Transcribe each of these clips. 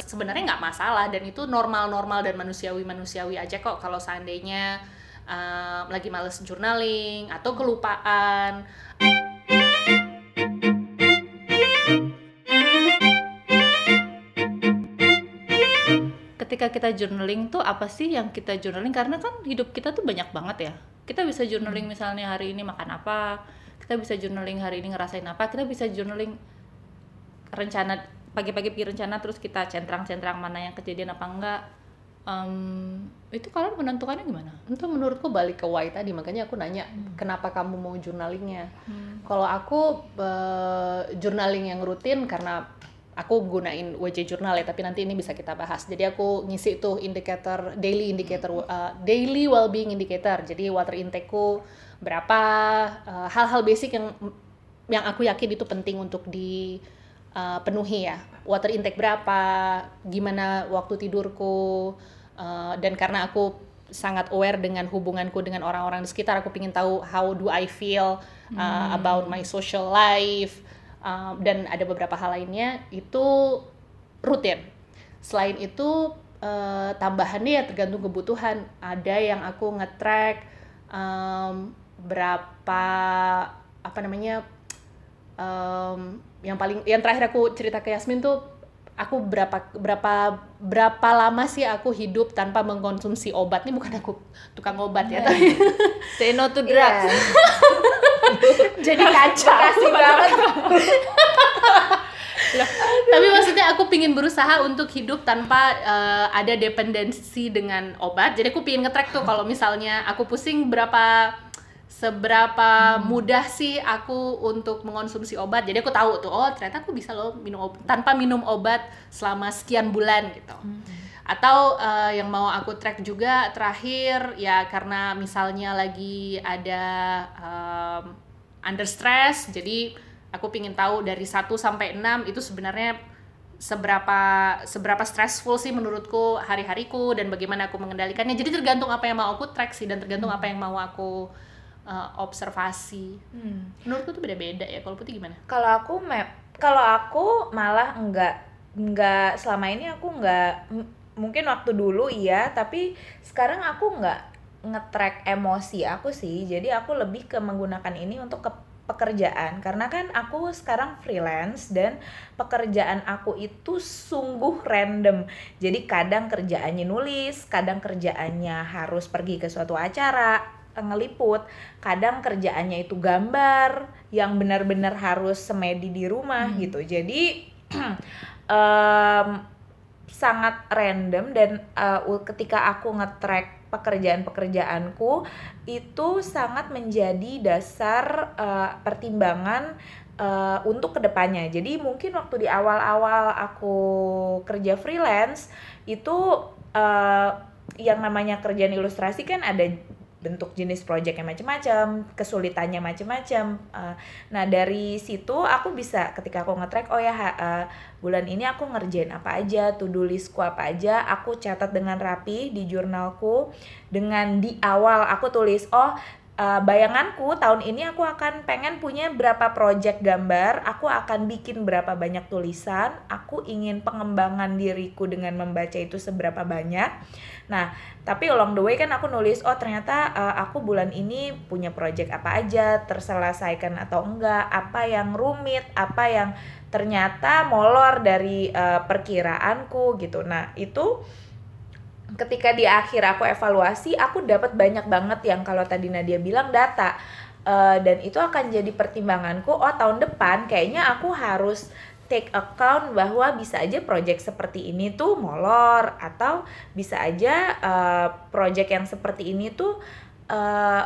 sebenarnya nggak masalah dan itu normal-normal dan manusiawi-manusiawi aja kok kalau seandainya uh, lagi males journaling atau kelupaan. Ketika kita journaling tuh apa sih yang kita journaling karena kan hidup kita tuh banyak banget ya. Kita bisa journaling misalnya hari ini makan apa, kita bisa journaling hari ini ngerasain apa, kita bisa journaling rencana pagi-pagi bikin rencana terus kita centrang-centrang mana yang kejadian apa enggak um, itu kalian menentukannya gimana? Itu menurutku balik ke why tadi makanya aku nanya hmm. kenapa kamu mau journalingnya. Hmm. Kalau aku uh, journaling yang rutin karena aku gunain WJ Journal ya tapi nanti ini bisa kita bahas. Jadi aku ngisi tuh indikator daily indicator uh, daily well-being indicator. Jadi water intakeku berapa hal hal-hal basic yang yang aku yakin itu penting untuk di uh, penuhi ya. Water intake berapa gimana waktu tidurku uh, dan karena aku sangat aware dengan hubunganku dengan orang-orang di sekitar aku ingin tahu how do I feel uh, hmm. about my social life uh, dan ada beberapa hal lainnya itu rutin. Selain itu uh, tambahannya ya tergantung kebutuhan. Ada yang aku nge-track um, berapa apa namanya um, yang paling yang terakhir aku cerita ke Yasmin tuh aku berapa berapa berapa lama sih aku hidup tanpa mengkonsumsi obat? Ini bukan aku tukang obat ya yeah. tapi say no to drugs. Yeah. jadi kacau. Kasih banget. Loh, tapi maksudnya aku pingin berusaha untuk hidup tanpa uh, ada dependensi dengan obat. Jadi aku pingin ngetrack tuh kalau misalnya aku pusing berapa seberapa hmm. mudah sih aku untuk mengonsumsi obat jadi aku tahu tuh oh ternyata aku bisa loh minum obat tanpa minum obat selama sekian bulan gitu hmm. atau uh, yang mau aku track juga terakhir ya karena misalnya lagi ada um, under stress jadi aku pingin tahu dari 1 sampai 6 itu sebenarnya seberapa seberapa stressful sih menurutku hari-hariku dan bagaimana aku mengendalikannya jadi tergantung apa yang mau aku track sih dan tergantung hmm. apa yang mau aku uh, observasi. Hmm. Menurutku tuh beda-beda ya. Kalau putih gimana? Kalau aku map, kalau aku malah enggak enggak selama ini aku enggak mungkin waktu dulu iya, tapi sekarang aku enggak ngetrack emosi aku sih. Jadi aku lebih ke menggunakan ini untuk ke pekerjaan karena kan aku sekarang freelance dan pekerjaan aku itu sungguh random jadi kadang kerjaannya nulis kadang kerjaannya harus pergi ke suatu acara ngeliput kadang kerjaannya itu gambar yang benar-benar harus semedi di rumah hmm. gitu jadi um, sangat random dan uh, ketika aku ngetrack pekerjaan-pekerjaanku itu sangat menjadi dasar uh, pertimbangan uh, untuk ke depannya. Jadi mungkin waktu di awal-awal aku kerja freelance itu uh, yang namanya kerjaan ilustrasi kan ada bentuk jenis project yang macam-macam, kesulitannya macam-macam. Uh, nah dari situ aku bisa ketika aku ngetrack, oh ya uh, bulan ini aku ngerjain apa aja, to do listku apa aja, aku catat dengan rapi di jurnalku. Dengan di awal aku tulis, oh uh, bayanganku tahun ini aku akan pengen punya berapa project gambar, aku akan bikin berapa banyak tulisan, aku ingin pengembangan diriku dengan membaca itu seberapa banyak. Nah, tapi along the way kan aku nulis oh ternyata uh, aku bulan ini punya project apa aja terselesaikan atau enggak apa yang rumit apa yang ternyata molor dari uh, perkiraanku gitu nah itu ketika di akhir aku evaluasi aku dapat banyak banget yang kalau tadi Nadia bilang data uh, dan itu akan jadi pertimbanganku oh tahun depan kayaknya aku harus take account bahwa bisa aja project seperti ini tuh molor atau bisa aja uh, project yang seperti ini tuh uh,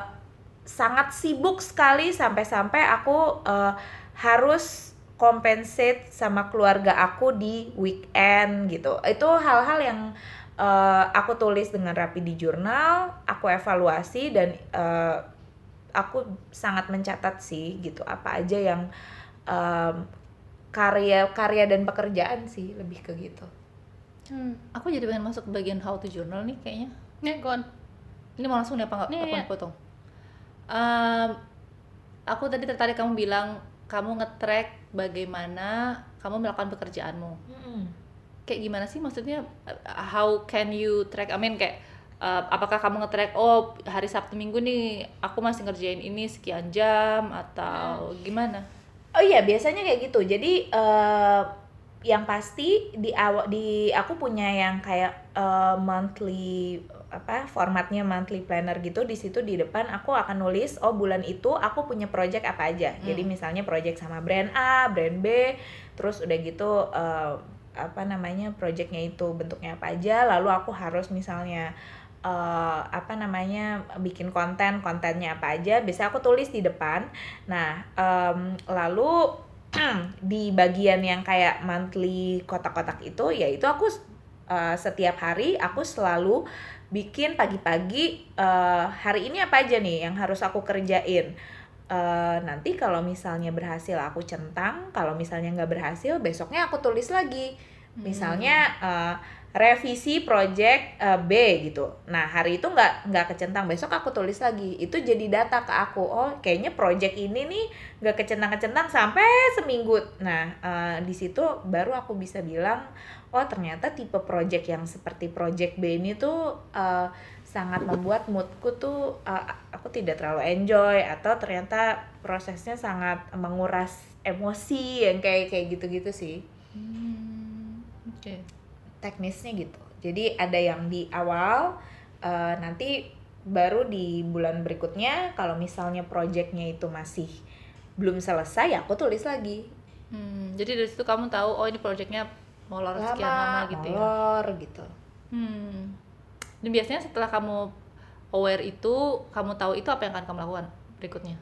sangat sibuk sekali sampai-sampai aku uh, harus compensate sama keluarga aku di weekend gitu. Itu hal-hal yang uh, aku tulis dengan rapi di jurnal, aku evaluasi dan uh, aku sangat mencatat sih gitu apa aja yang um, karya karya dan pekerjaan sih lebih ke gitu. Hmm. aku jadi pengen masuk bagian how to journal nih kayaknya. Nih kon ini mau langsung nih apa nggak? Apa potong um, aku tadi tertarik kamu bilang kamu ngetrack bagaimana kamu melakukan pekerjaanmu. Hmm. Kayak gimana sih maksudnya uh, how can you track I mean kayak uh, apakah kamu nge-track oh hari Sabtu Minggu nih aku masih ngerjain ini sekian jam atau gimana? Oh iya, biasanya kayak gitu. Jadi eh, yang pasti di awal di aku punya yang kayak eh, monthly apa formatnya monthly planner gitu di situ di depan aku akan nulis oh bulan itu aku punya project apa aja jadi misalnya project sama brand A brand B terus udah gitu eh, apa namanya projectnya itu bentuknya apa aja lalu aku harus misalnya eh, apa namanya bikin konten kontennya apa aja biasanya aku tulis di depan. Nah em, lalu di bagian yang kayak monthly kotak-kotak itu yaitu aku uh, setiap hari aku selalu bikin pagi-pagi uh, hari ini apa aja nih yang harus aku kerjain Eh, nanti kalau misalnya berhasil aku centang kalau misalnya nggak berhasil besoknya aku tulis lagi. Misalnya eh, revisi project eh, B gitu. Nah hari itu nggak nggak kecentang besok aku tulis lagi. Itu jadi data ke aku. Oh kayaknya project ini nih nggak kecentang-kecentang sampai seminggu. Nah eh, di situ baru aku bisa bilang oh ternyata tipe project yang seperti project B ini tuh eh, sangat membuat moodku tuh uh, aku tidak terlalu enjoy atau ternyata prosesnya sangat menguras emosi yang kayak kayak gitu-gitu sih Hmm, Oke. teknisnya gitu jadi ada yang di awal uh, nanti baru di bulan berikutnya kalau misalnya projectnya itu masih belum selesai aku tulis lagi Hmm, jadi dari situ kamu tahu oh ini projectnya molor sekian lama gitu ya. molor gitu Hmm. Dan biasanya setelah kamu aware itu, kamu tahu itu apa yang akan kamu lakukan berikutnya?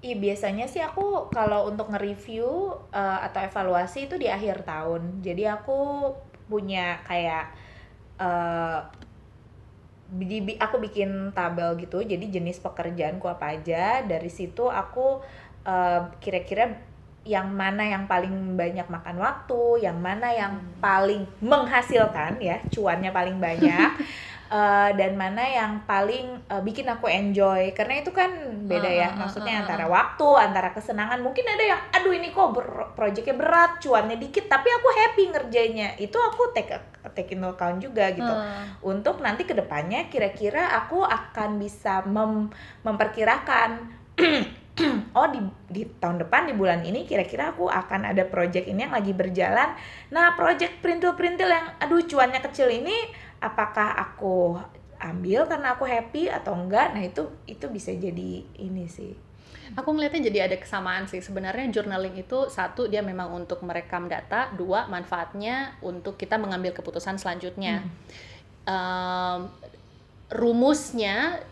Iya biasanya sih aku kalau untuk nge-review uh, atau evaluasi itu di akhir tahun. Jadi aku punya kayak uh, aku bikin tabel gitu. Jadi jenis pekerjaanku apa aja. Dari situ aku uh, kira-kira yang mana yang paling banyak makan waktu, yang mana yang paling menghasilkan ya, cuannya paling banyak. eh, dan mana yang paling eh, bikin aku enjoy. Karena itu kan beda ya ah, ah, maksudnya ah, antara waktu antara kesenangan. Mungkin ada yang aduh ini kok ber- proyeknya berat cuannya dikit tapi aku happy ngerjainnya. Itu aku take take into account juga gitu. Hmm. untuk nanti ke depannya kira-kira aku akan bisa mem- memperkirakan oh di di tahun depan di bulan ini kira-kira aku akan ada project ini yang lagi berjalan. Nah project perintil-perintil yang aduh cuannya kecil ini apakah aku ambil karena aku happy atau enggak? Nah itu itu bisa jadi ini sih. Aku ngeliatnya jadi ada kesamaan sih. Sebenarnya journaling itu satu dia memang untuk merekam data, dua manfaatnya untuk kita mengambil keputusan selanjutnya. Em, rumusnya,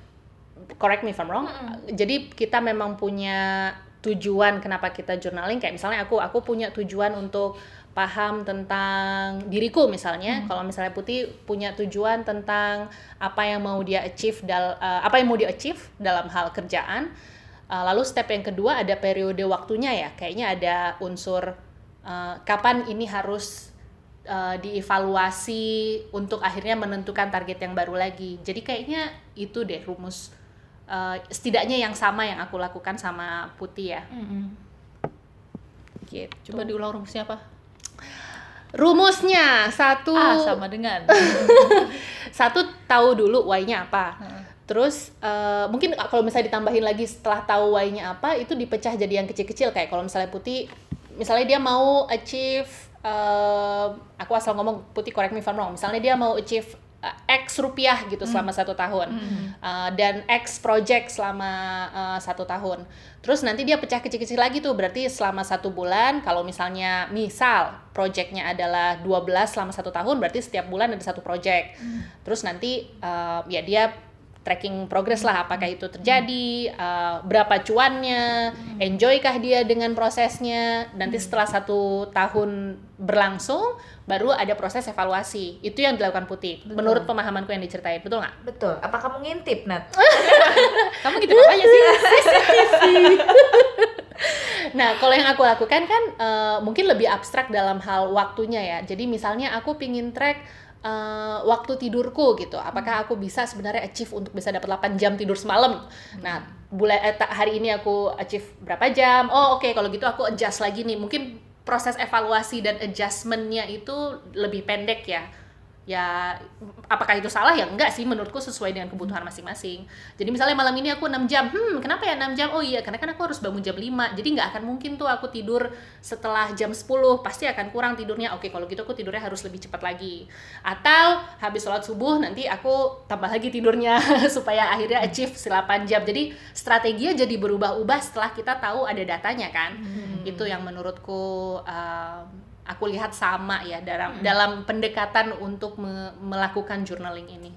correct me if I'm wrong. Jadi kita memang punya tujuan kenapa kita journaling. Kayak misalnya aku, aku punya tujuan untuk paham tentang diriku misalnya. Kalau misalnya Putih punya tujuan tentang apa yang mau dia achieve dal, eh, apa yang mau dia achieve dalam hal kerjaan. Uh, lalu step yang kedua ada periode waktunya ya, kayaknya ada unsur uh, kapan ini harus uh, dievaluasi untuk akhirnya menentukan target yang baru lagi. Jadi kayaknya itu deh rumus uh, setidaknya yang sama yang aku lakukan sama Putih ya. Gitu. Coba diulang rumusnya apa? Rumusnya satu Ah, sama dengan. satu tahu dulu why-nya apa. Heeh. Terus eh, mungkin kalau misalnya ditambahin lagi setelah tahu why-nya apa itu dipecah jadi yang kecil-kecil kayak kalau misalnya Putih misalnya dia mau achieve eh, aku asal ngomong Putih correct me if I'm wrong. Misalnya dia mau achieve eh, X rupiah gitu selama satu tahun Eh, dan X project selama eh, satu tahun. Terus nanti dia pecah kecil-kecil lagi tuh berarti selama satu bulan kalau misalnya misal projectnya adalah 12 selama satu tahun berarti setiap bulan ada satu project. Terus nanti eh, ya dia tracking progress lah apakah itu terjadi eh, berapa cuannya enjoykah dia dengan prosesnya. Nanti setelah satu tahun berlangsung baru ada proses evaluasi. Itu yang dilakukan putih. Menurut pemahamanku yang diceritain. Betul nggak? Betul. Apa kamu ngintip Nat? Kamu gitu apanya sih? Nah, kalau yang aku lakukan kan eh, mungkin lebih abstrak dalam hal waktunya ya. Jadi misalnya aku pingin track eh, waktu tidurku gitu. Apakah aku bisa sebenarnya achieve untuk bisa dapat 8 jam tidur semalam? Nah, bulan eh, hari ini aku achieve berapa jam? Oh, oke kalau gitu aku adjust lagi nih. Mungkin proses evaluasi dan adjustmentnya itu lebih pendek ya ya apakah itu salah? Ya enggak sih menurutku sesuai dengan kebutuhan masing-masing. Jadi misalnya malam ini aku 6 jam hmm kenapa ya 6 jam? Oh iya karena kan aku harus bangun jam 5 jadi nggak akan mungkin tuh aku tidur setelah jam 10 pasti akan kurang tidurnya. Oke kalau gitu aku tidurnya harus lebih cepat lagi. Atau habis sholat subuh nanti aku tambah lagi tidurnya supaya akhirnya achieve 8 jam. Jadi strateginya jadi berubah-ubah setelah kita tahu ada datanya kan. Hmm. itu yang menurutku um, aku lihat sama ya dalam hmm. dalam pendekatan untuk me melakukan journaling ini.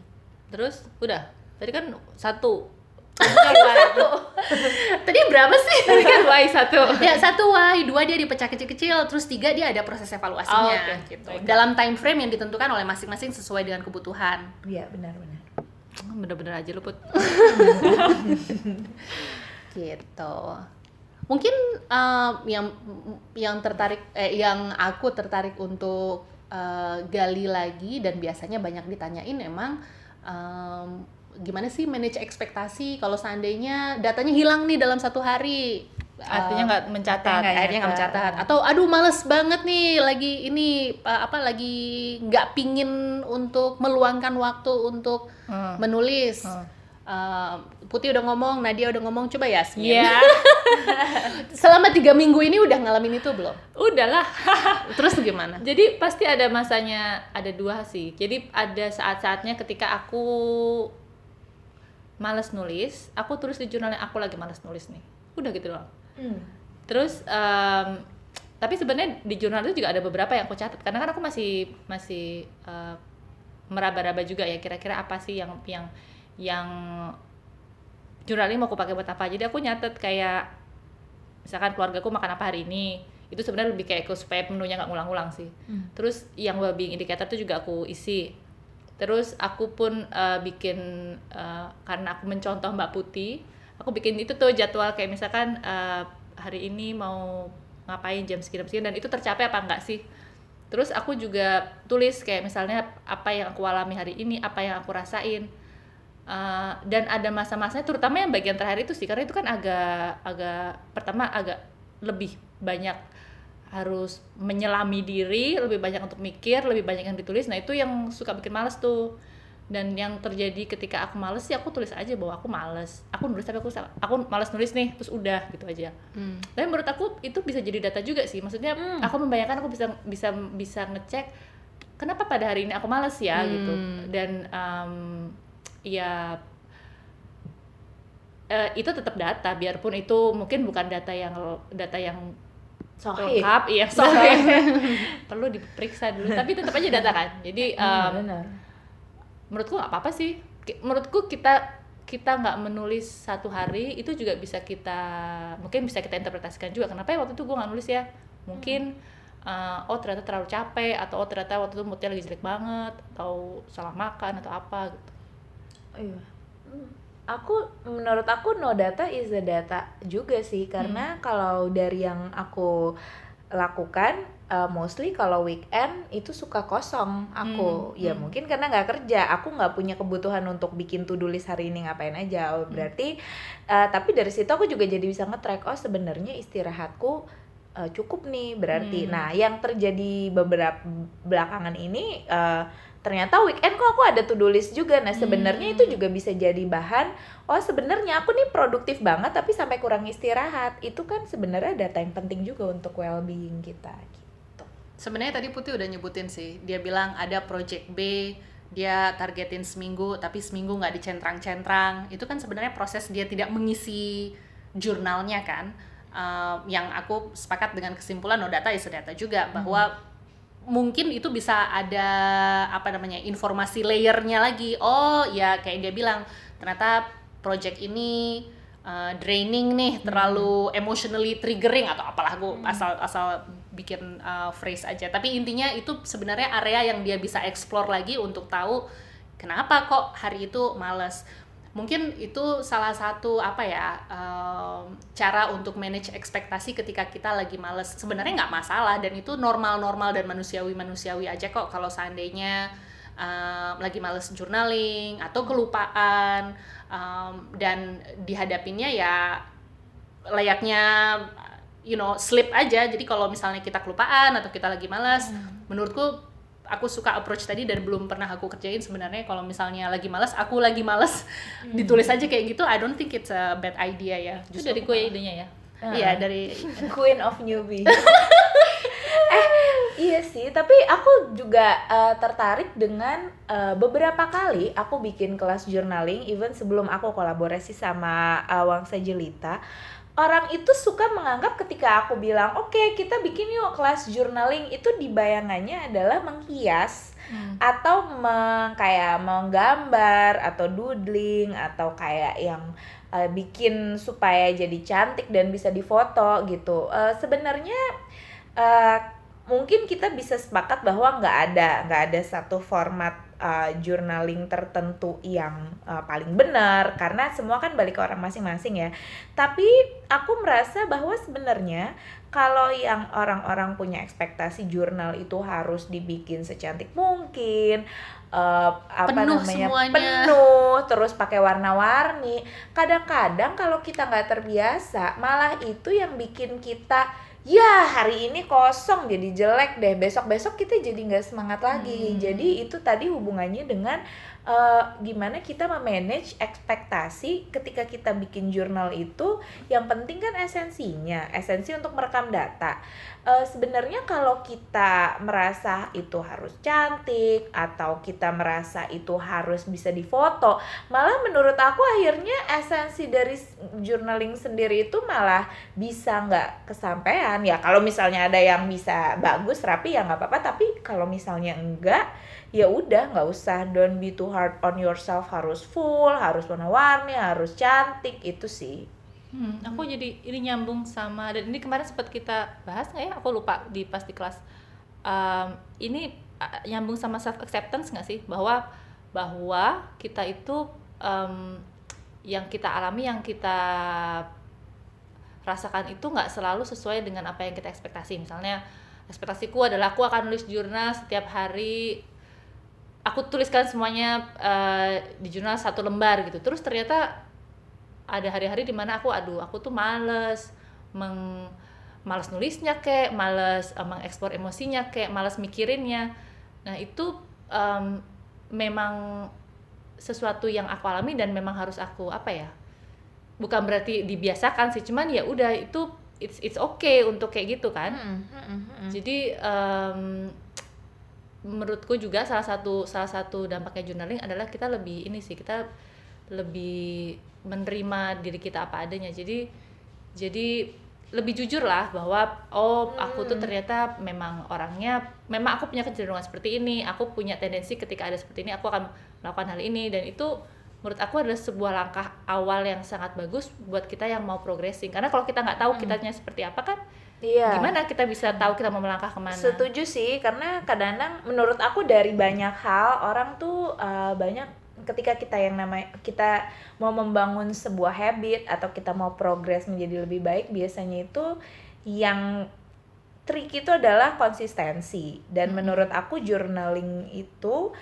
Terus udah. Tadi kan satu. Tadi berapa sih? Tadi kan why satu. Ya satu why, dua dia dipecah kecil-kecil, terus tiga dia ada proses evaluasinya oh, okay. gitu. Baik. Dalam time frame yang ditentukan oleh masing-masing sesuai dengan kebutuhan. Iya benar-benar. Bener-bener aja luput. gitu mungkin uh, yang yang tertarik eh, yang aku tertarik untuk uh, gali lagi dan biasanya banyak ditanyain emang um, gimana sih manage ekspektasi kalau seandainya datanya hilang nih dalam satu hari? Artinya nggak uh, mencatat akhirnya nggak mencatat. atau aduh males banget nih lagi ini apa lagi nggak pingin untuk meluangkan waktu untuk hmm. menulis. Hmm Uh, Putih udah ngomong, Nadia udah ngomong, coba ya Iya. Yeah. Selama tiga minggu ini udah ngalamin itu belum? Udahlah. Terus gimana? Jadi pasti ada masanya, ada dua sih. Jadi ada saat-saatnya ketika aku males nulis, aku tulis di jurnalnya aku lagi males nulis nih. Udah gitu loh. Hmm. Terus um, tapi sebenarnya di jurnal itu juga ada beberapa yang aku catat karena kan aku masih masih uh, meraba-raba juga ya kira-kira apa sih yang yang yang jurnalnya mau aku pakai buat apa. Jadi aku nyatet kayak misalkan keluarga aku makan apa hari ini itu sebenarnya lebih kayak ke supaya menunya nggak ngulang-ngulang sih. Hmm. terus yang well-being indicator itu juga aku isi. Terus aku pun uh, bikin uh, karena aku mencontoh Mbak Putih aku bikin itu tuh jadwal kayak misalkan uh, hari ini mau ngapain jam sekian sekian dan itu tercapai apa enggak sih? Terus aku juga tulis kayak misalnya apa yang aku alami hari ini apa yang aku rasain Uh, dan ada masa-masanya terutama yang bagian terakhir itu sih karena itu kan agak agak pertama agak lebih banyak harus menyelami diri lebih banyak untuk mikir lebih banyak yang ditulis nah itu yang suka bikin males tuh dan yang terjadi ketika aku males sih aku tulis aja bahwa aku males aku nulis tapi aku aku males nulis nih terus udah gitu aja hmm. tapi menurut aku itu bisa jadi data juga sih maksudnya hmm. aku membayangkan aku bisa bisa bisa ngecek kenapa pada hari ini aku males ya gitu. hmm. gitu dan um, ya uh, itu tetap data biarpun itu mungkin bukan data yang data yang lengkap iya sohih perlu diperiksa dulu tapi tetap aja data kan. Jadi um, benar. menurutku nggak apa-apa sih. Menurutku kita kita nggak menulis satu hari itu juga bisa kita mungkin bisa kita interpretasikan juga. Kenapa ya waktu itu gue nggak nulis ya? Mungkin uh, oh ternyata terlalu capek atau oh ternyata waktu itu moodnya lagi jelek banget atau salah makan atau apa gitu iya aku menurut aku no data is the data juga sih karena hmm. kalau dari yang aku lakukan uh, mostly kalau weekend itu suka kosong aku hmm. ya hmm. mungkin karena nggak kerja aku nggak punya kebutuhan untuk bikin to do list hari ini ngapain aja oh, hmm. berarti uh, tapi dari situ aku juga jadi bisa nge-track oh sebenarnya istirahatku uh, cukup nih berarti hmm. nah yang terjadi beberapa belakangan ini uh, ternyata weekend kok aku ada to-do list juga. Nah, sebenarnya hmm. itu juga bisa jadi bahan oh sebenarnya aku nih produktif banget tapi sampai kurang istirahat. Itu kan sebenarnya data yang penting juga untuk well-being kita gitu. Sebenarnya tadi Putih udah nyebutin sih. Dia bilang ada project B, dia targetin seminggu tapi seminggu nggak dicentrang-centrang. Itu kan sebenarnya proses dia tidak mengisi jurnalnya kan. Uh, yang aku sepakat dengan kesimpulan no data is data juga bahwa hmm mungkin itu bisa ada apa namanya informasi layernya lagi oh ya kayak dia bilang ternyata project ini uh, draining nih hmm. terlalu emotionally triggering atau apalah gue hmm. asal asal bikin uh, phrase aja tapi intinya itu sebenarnya area yang dia bisa explore lagi untuk tahu kenapa kok hari itu males mungkin itu salah satu apa ya um, cara untuk manage ekspektasi ketika kita lagi males. Sebenarnya nggak masalah dan itu normal-normal dan manusiawi-manusiawi aja kok. Kalau seandainya um, lagi males journaling atau kelupaan um, dan dihadapinnya ya layaknya you know slip aja. Jadi kalau misalnya kita kelupaan atau kita lagi malas Hmm. menurutku aku suka approach tadi dan belum pernah aku kerjain sebenarnya kalau misalnya lagi malas aku lagi malas Hmm. ditulis aja kayak gitu I don't think it's a bad idea ya Itu Justru dari aku gue idenya ya. iya dari Queen of newbie. eh iya sih, tapi aku juga eh, tertarik dengan eh, beberapa kali aku bikin kelas journaling, even sebelum aku kolaborasi sama uh, Wangsa Jelita. Orang itu suka menganggap ketika aku bilang, oke kita bikin yuk kelas journaling itu di bayangannya adalah menghias atau meng, kayak menggambar atau doodling atau kayak yang uh, bikin supaya jadi cantik dan bisa difoto gitu. Uh, Sebenarnya uh, mungkin kita bisa sepakat bahwa nggak ada nggak ada satu format uh, journaling tertentu yang uh, paling benar karena semua kan balik ke orang masing-masing ya. Tapi aku merasa bahwa sebenarnya kalau yang orang-orang punya ekspektasi jurnal itu harus dibikin secantik mungkin eh, apa Penuh namanya semuanya. penuh terus pakai warna-warni kadang-kadang kalau kita nggak terbiasa malah itu yang bikin kita ya hari ini kosong jadi jelek deh besok-besok kita jadi nggak semangat lagi Hmm. jadi itu tadi hubungannya dengan eh, gimana kita memanage ekspektasi ketika kita bikin jurnal itu yang penting kan esensinya esensi untuk merekam data. Eh, sebenarnya kalau kita merasa itu harus cantik atau kita merasa itu harus bisa difoto malah menurut aku akhirnya esensi dari journaling sendiri itu malah bisa nggak kesampaian. Ya kalau misalnya ada yang bisa bagus rapi ya nggak apa-apa. Tapi kalau misalnya enggak ya udah nggak usah don't be too hard on yourself harus full harus warna-warni harus cantik itu sih Hmm, aku jadi ini nyambung sama dan ini kemarin sempat kita bahas nggak ya? Aku lupa di pas di kelas. Um, ini uh, nyambung sama self acceptance nggak sih bahwa bahwa kita itu um, yang kita alami yang kita rasakan itu nggak selalu sesuai dengan apa yang kita ekspektasi. Misalnya ekspektasiku adalah aku akan nulis jurnal setiap hari aku tuliskan semuanya eh, di jurnal satu lembar gitu. Terus ternyata ada hari-hari di mana aku aduh aku tuh males meng males nulisnya kek males eh, mengeksplor emosinya kek males mikirinnya. Nah itu em, memang sesuatu yang aku alami dan memang harus aku apa ya bukan berarti dibiasakan sih cuman ya udah itu it's it's okay untuk kayak gitu kan. Jadi em, menurutku juga salah satu salah satu dampaknya journaling adalah kita lebih ini sih kita lebih menerima diri kita apa adanya jadi jadi lebih jujur lah bahwa oh aku tuh Hmm. ternyata memang orangnya memang aku punya kecenderungan seperti ini aku punya tendensi ketika ada seperti ini aku akan melakukan hal ini dan itu menurut aku adalah sebuah langkah awal yang sangat bagus buat kita yang mau progressing karena kalau kita nggak tahu Hmm. kitanya seperti apa kan iya. Gimana kita bisa tahu kita mau melangkah ke mana? Setuju sih, karena kadang-kadang menurut aku dari banyak hal orang tuh uh, banyak ketika kita yang namanya kita mau membangun sebuah habit atau kita mau progres menjadi lebih baik biasanya itu yang trik itu adalah konsistensi. Dan Mm-mm. menurut aku journaling itu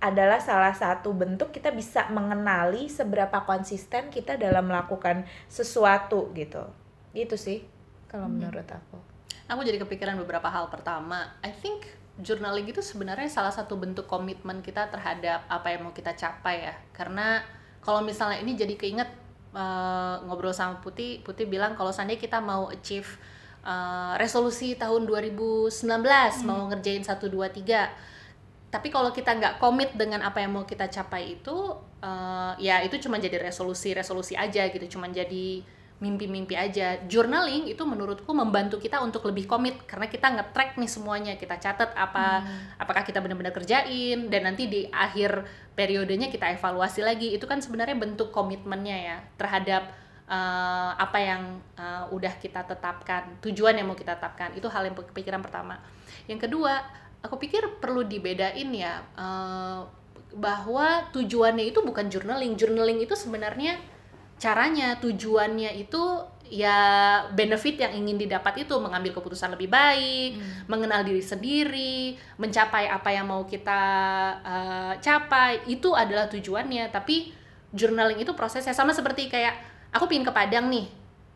adalah salah satu bentuk kita bisa mengenali seberapa konsisten kita dalam melakukan sesuatu gitu. Itu sih kalau Hmm. menurut aku. Aku jadi kepikiran beberapa hal. Pertama I think journaling itu sebenarnya salah satu bentuk komitmen kita terhadap apa yang mau kita capai ya. Karena kalau misalnya ini jadi keinget eh, ngobrol sama Putih Putih bilang kalau seandainya kita mau achieve eh, resolusi tahun 2019 mau ngerjain 1 2 3 tapi kalau kita nggak komit dengan apa yang mau kita capai itu eh, ya itu cuma jadi resolusi-resolusi aja gitu cuma jadi mimpi-mimpi aja. Journaling itu menurutku membantu kita untuk lebih komit karena kita nge-track nih semuanya. Kita catat apa apakah kita benar-benar kerjain dan nanti di akhir periodenya kita evaluasi lagi. Itu kan sebenarnya bentuk komitmennya ya terhadap eh, apa yang eh, udah kita tetapkan tujuan yang mau kita tetapkan. Itu hal yang kepikiran pertama. Yang kedua aku pikir perlu dibedain ya eh, bahwa tujuannya itu bukan journaling. Journaling itu sebenarnya caranya tujuannya itu ya benefit yang ingin didapat itu mengambil keputusan lebih baik mengenal diri sendiri mencapai apa yang mau kita eh, capai itu adalah tujuannya. Tapi journaling itu prosesnya sama seperti kayak aku pingin ke Padang nih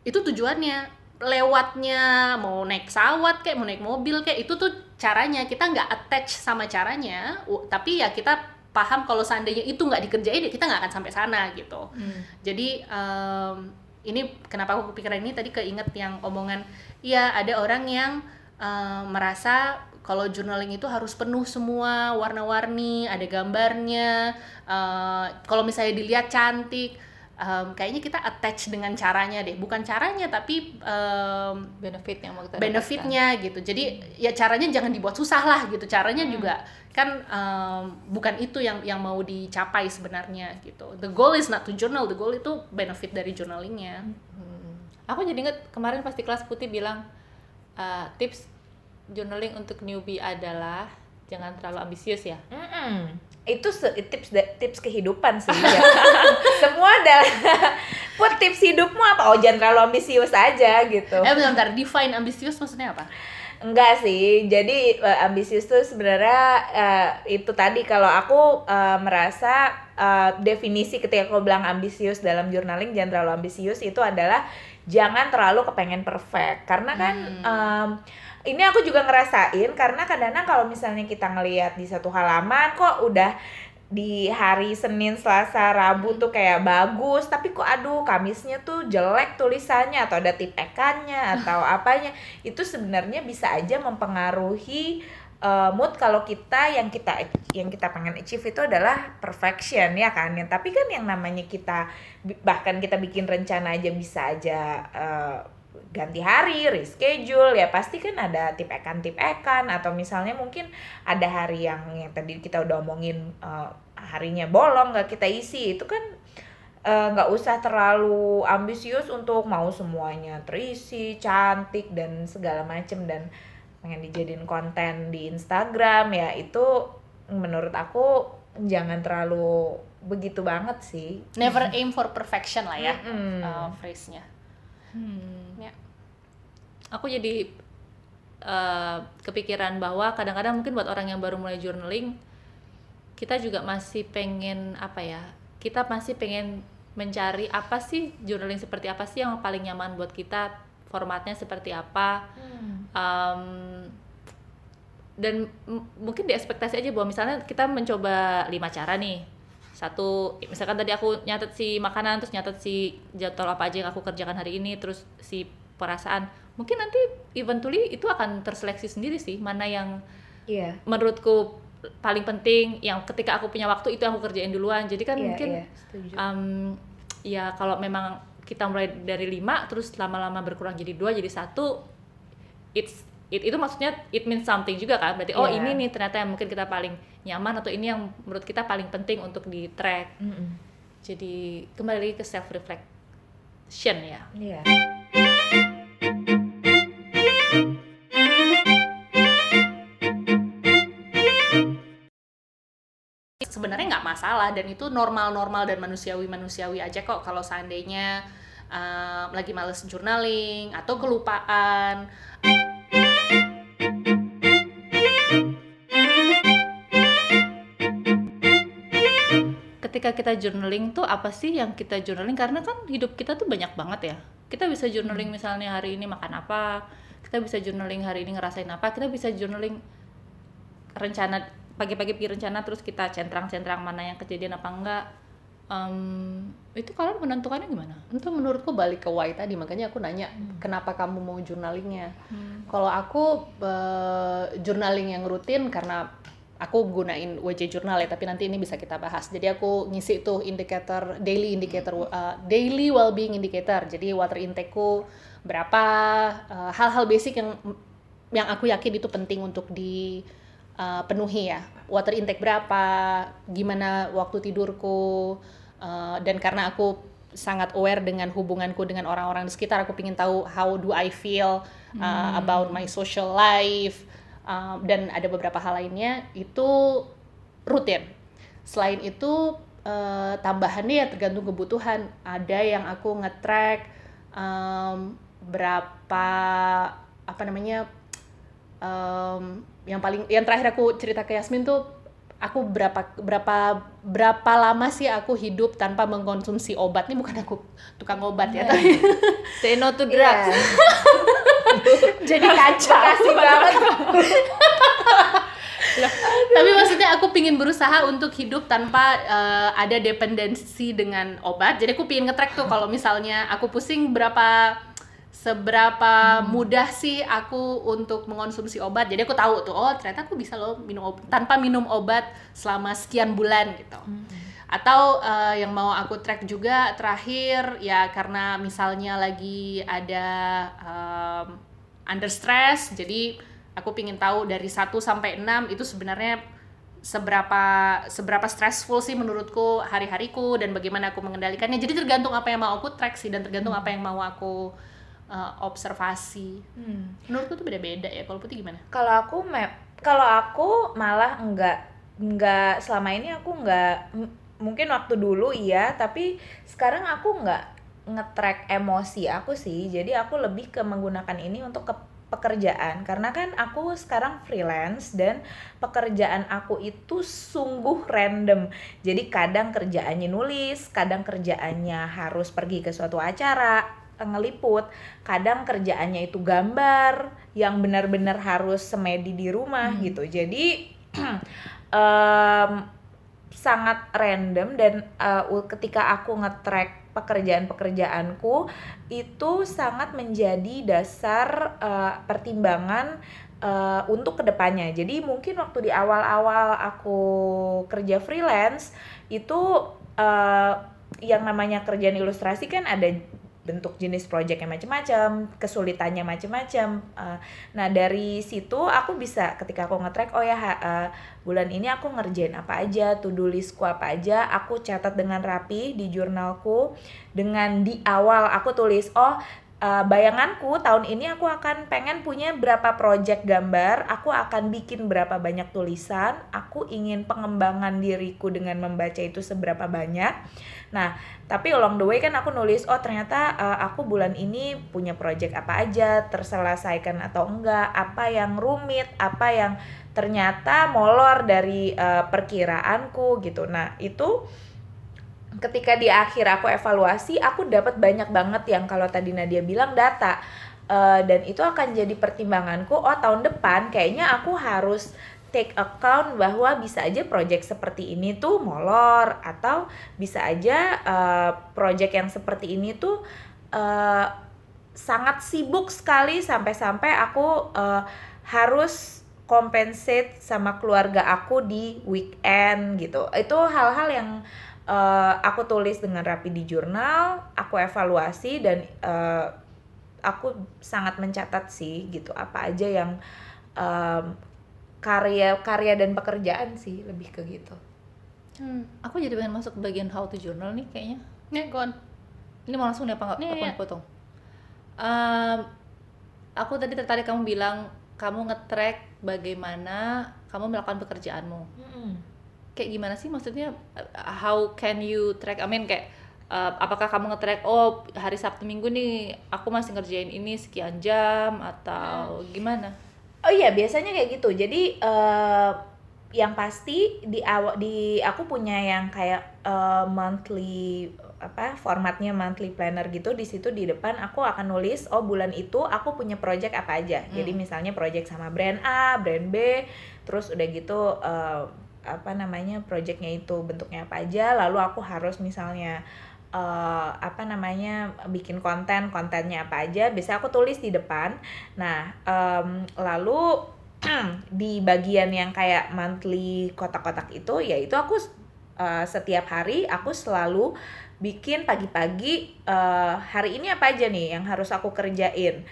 itu tujuannya. Lewatnya mau naik pesawat kayak mau naik mobil kayak itu tuh caranya. Kita nggak attach sama caranya tapi ya kita paham kalau seandainya itu nggak dikerjain ya kita nggak akan sampai sana gitu. Jadi em, ini kenapa aku kepikiran ini tadi keinget yang omongan iya ada orang yang em, merasa kalau journaling itu harus penuh semua warna-warni ada gambarnya eh, kalau misalnya dilihat cantik em, kayaknya kita attach dengan caranya deh. Bukan caranya tapi em, benefit yang mau kita benefitnya gitu. Jadi ya caranya jangan dibuat susah lah gitu. Caranya Hmm. juga kan em, bukan itu yang yang mau dicapai sebenarnya gitu. The goal is not to journal. The goal itu benefit dari journalingnya. Hmm. Aku jadi inget kemarin pas di kelas putih bilang eh, tips journaling untuk newbie adalah jangan terlalu ambisius ya. Mm-mm. Itu se- tips tips kehidupan sih ya. Semua adalah put tips hidupmu apa? Oh jangan terlalu ambisius aja gitu. eh bentar, define ambisius maksudnya apa Enggak sih. Jadi eh, ambisius tuh sebenarnya eh, itu tadi kalau aku eh, merasa eh, definisi ketika aku bilang ambisius dalam journaling jangan terlalu ambisius itu adalah jangan terlalu kepengen perfect. Karena kan em, ini aku juga ngerasain karena kadang-kadang kalau misalnya kita ngelihat di satu halaman kok udah di hari Senin, Selasa, Rabu tuh kayak bagus, tapi kok aduh Kamisnya tuh jelek tulisannya atau ada tipekannya atau apanya. Itu sebenarnya bisa aja mempengaruhi uh, mood kalau kita yang kita yang kita pengen achieve itu adalah perfection ya kan. Ya, tapi kan yang namanya kita bahkan kita bikin rencana aja bisa aja uh, ganti hari, reschedule ya pasti kan ada tipekan-tipekan atau misalnya mungkin ada hari yang yang tadi kita udah omongin uh, harinya bolong nggak kita isi itu kan uh, nggak usah terlalu ambisius untuk mau semuanya terisi cantik dan segala macem dan pengen dijadiin konten di Instagram ya itu menurut aku jangan terlalu begitu banget sih never aim for perfection lah ya Mm-mm. uh, phrase-nya Hmm. Aku jadi eh, kepikiran bahwa kadang-kadang mungkin buat orang yang baru mulai journaling kita juga masih pengen apa ya? Kita masih pengen mencari apa sih journaling seperti apa sih yang paling nyaman buat kita, formatnya seperti apa. Em, dan m- mungkin di ekspektasi aja bahwa misalnya kita mencoba lima cara nih satu misalkan tadi aku nyatet si makanan terus nyatet si jadwal apa aja yang aku kerjakan hari ini terus si perasaan mungkin nanti eventually itu akan terseleksi sendiri sih mana yang iya menurutku paling penting yang ketika aku punya waktu itu aku kerjain duluan jadi kan Iya, mungkin iya, setuju. um, ya kalau memang kita mulai dari lima terus lama-lama berkurang jadi dua jadi satu it's it, itu maksudnya it means something juga kan berarti oh Iya. ini nih ternyata yang mungkin kita paling nyaman atau ini yang menurut kita paling penting untuk di track Mm-mm. jadi kembali lagi ke self reflection ya Iya. Sebenarnya nggak masalah dan itu normal-normal dan manusiawi-manusiawi aja kok. Kalau seandainya uh, lagi males journaling atau kelupaan. Ketika kita journaling tuh apa sih yang kita journaling? Karena kan hidup kita tuh banyak banget ya. Kita bisa journaling misalnya hari ini makan apa kita bisa journaling hari ini ngerasain apa kita bisa journaling rencana pagi-pagi bikin rencana terus kita centrang-centrang mana yang kejadian apa enggak. Em, itu kalian menentukannya gimana? itu menurutku balik ke why tadi makanya aku nanya kenapa kamu mau journalingnya? Kalau aku eh, journaling yang rutin karena aku gunain WJ Journal ya tapi nanti ini bisa kita bahas. Jadi aku ngisi tuh indikator daily indicator uh, daily well-being indicator. Jadi water intakeku berapa uh, hal-hal basic yang yang aku yakin itu penting untuk dipenuhi ya water intake berapa gimana waktu tidurku uh, dan karena aku sangat aware dengan hubunganku dengan orang-orang di sekitar aku ingin tahu how do I feel uh, about my social life Um, dan ada beberapa hal lainnya itu rutin. Selain itu uh, tambahannya ya tergantung kebutuhan. Ada yang aku nge-track um, berapa apa namanya um, yang paling yang terakhir aku cerita ke Yasmin tuh aku berapa berapa berapa lama sih aku hidup tanpa mengkonsumsi obat ini bukan aku tukang obat ya tapi Say no to Iya. drugs. jadi kacau Makasih banget. Loh, tapi maksudnya aku pingin berusaha untuk hidup tanpa eh, ada dependensi dengan obat jadi aku pingin nge-track tuh kalau misalnya aku pusing berapa seberapa mudah sih aku untuk mengonsumsi obat? Jadi aku tahu tuh oh ternyata aku bisa loh minum obat tanpa minum obat selama sekian bulan gitu. Atau eh, yang mau aku track juga terakhir ya karena misalnya lagi ada em, under stress jadi aku pingin tahu dari 1 sampai 6 itu sebenarnya seberapa seberapa stressful sih menurutku hari-hariku dan bagaimana aku mengendalikannya. Jadi tergantung apa yang mau aku track sih dan tergantung apa yang mau aku eh, observasi Hmm. menurutku tuh beda-beda ya kalau putih gimana Kalau aku me- kalau aku malah enggak enggak selama ini aku enggak mungkin waktu dulu iya, tapi sekarang aku enggak nge-track emosi aku sih. Jadi aku lebih ke menggunakan ini untuk ke pekerjaan karena kan aku sekarang freelance dan pekerjaan aku itu sungguh random. Jadi kadang kerjaannya nulis, kadang kerjaannya harus pergi ke suatu acara, ngeliput, kadang kerjaannya itu gambar yang benar-benar harus semedi di rumah gitu. Jadi em, sangat random dan uh, ketika aku nge-track pekerjaan-pekerjaanku itu sangat menjadi dasar uh, pertimbangan uh, untuk ke depannya. Jadi mungkin waktu di awal-awal aku kerja freelance itu uh, yang namanya kerjaan ilustrasi kan ada bentuk jenis project yang macam-macam, kesulitannya macam-macam. Uh, nah dari situ aku bisa ketika aku nge-track, oh ya uh, bulan ini aku ngerjain apa aja, to-do listku apa aja, aku catat dengan rapi di jurnalku. Dengan di awal aku tulis, oh uh, bayanganku tahun ini aku akan pengen punya berapa project gambar, aku akan bikin berapa banyak tulisan, aku ingin pengembangan diriku dengan membaca itu seberapa banyak. Nah, tapi along the way kan aku nulis, oh ternyata uh, aku bulan ini punya project apa aja, terselesaikan atau enggak, apa yang rumit, apa yang ternyata molor dari uh, perkiraanku gitu. Nah, itu ketika di akhir aku evaluasi aku dapat banyak banget yang kalau tadi Nadia bilang data. Eh, dan itu akan jadi pertimbanganku oh tahun depan kayaknya aku harus take account bahwa bisa aja project seperti ini tuh molor atau bisa aja eh, project yang seperti ini tuh eh, sangat sibuk sekali sampai-sampai aku eh, harus compensate sama keluarga aku di weekend gitu. Itu hal-hal yang eh, aku tulis dengan rapi di jurnal aku evaluasi dan eh, aku sangat mencatat sih gitu apa aja yang em, karya karya dan pekerjaan sih lebih ke gitu hmm. Aku jadi pengen masuk ke bagian how to journal nih kayaknya. nih Gon Ini mau langsung nih apa nggak? Nih, Aku nih. potong. Em, aku tadi tertarik kamu bilang kamu nge-track bagaimana kamu melakukan pekerjaanmu. Kayak gimana sih maksudnya? uh, How can you track? I mean kayak uh, apakah kamu nge-track oh hari Sabtu Minggu nih aku masih ngerjain ini sekian jam atau gimana? Oh iya, biasanya kayak gitu. Jadi eh yang pasti di awal di aku punya yang kayak eh, monthly apa formatnya monthly planner gitu di situ di depan aku akan nulis oh bulan itu aku punya project apa aja jadi misalnya project sama brand A brand B terus udah gitu eh, apa namanya projectnya itu bentuknya apa aja lalu aku harus misalnya eh, apa namanya bikin konten kontennya apa aja bisa aku tulis di depan. Nah em, lalu di bagian yang kayak monthly kotak-kotak itu ya itu aku eh, setiap hari aku selalu bikin pagi-pagi eh, hari ini apa aja nih yang harus aku kerjain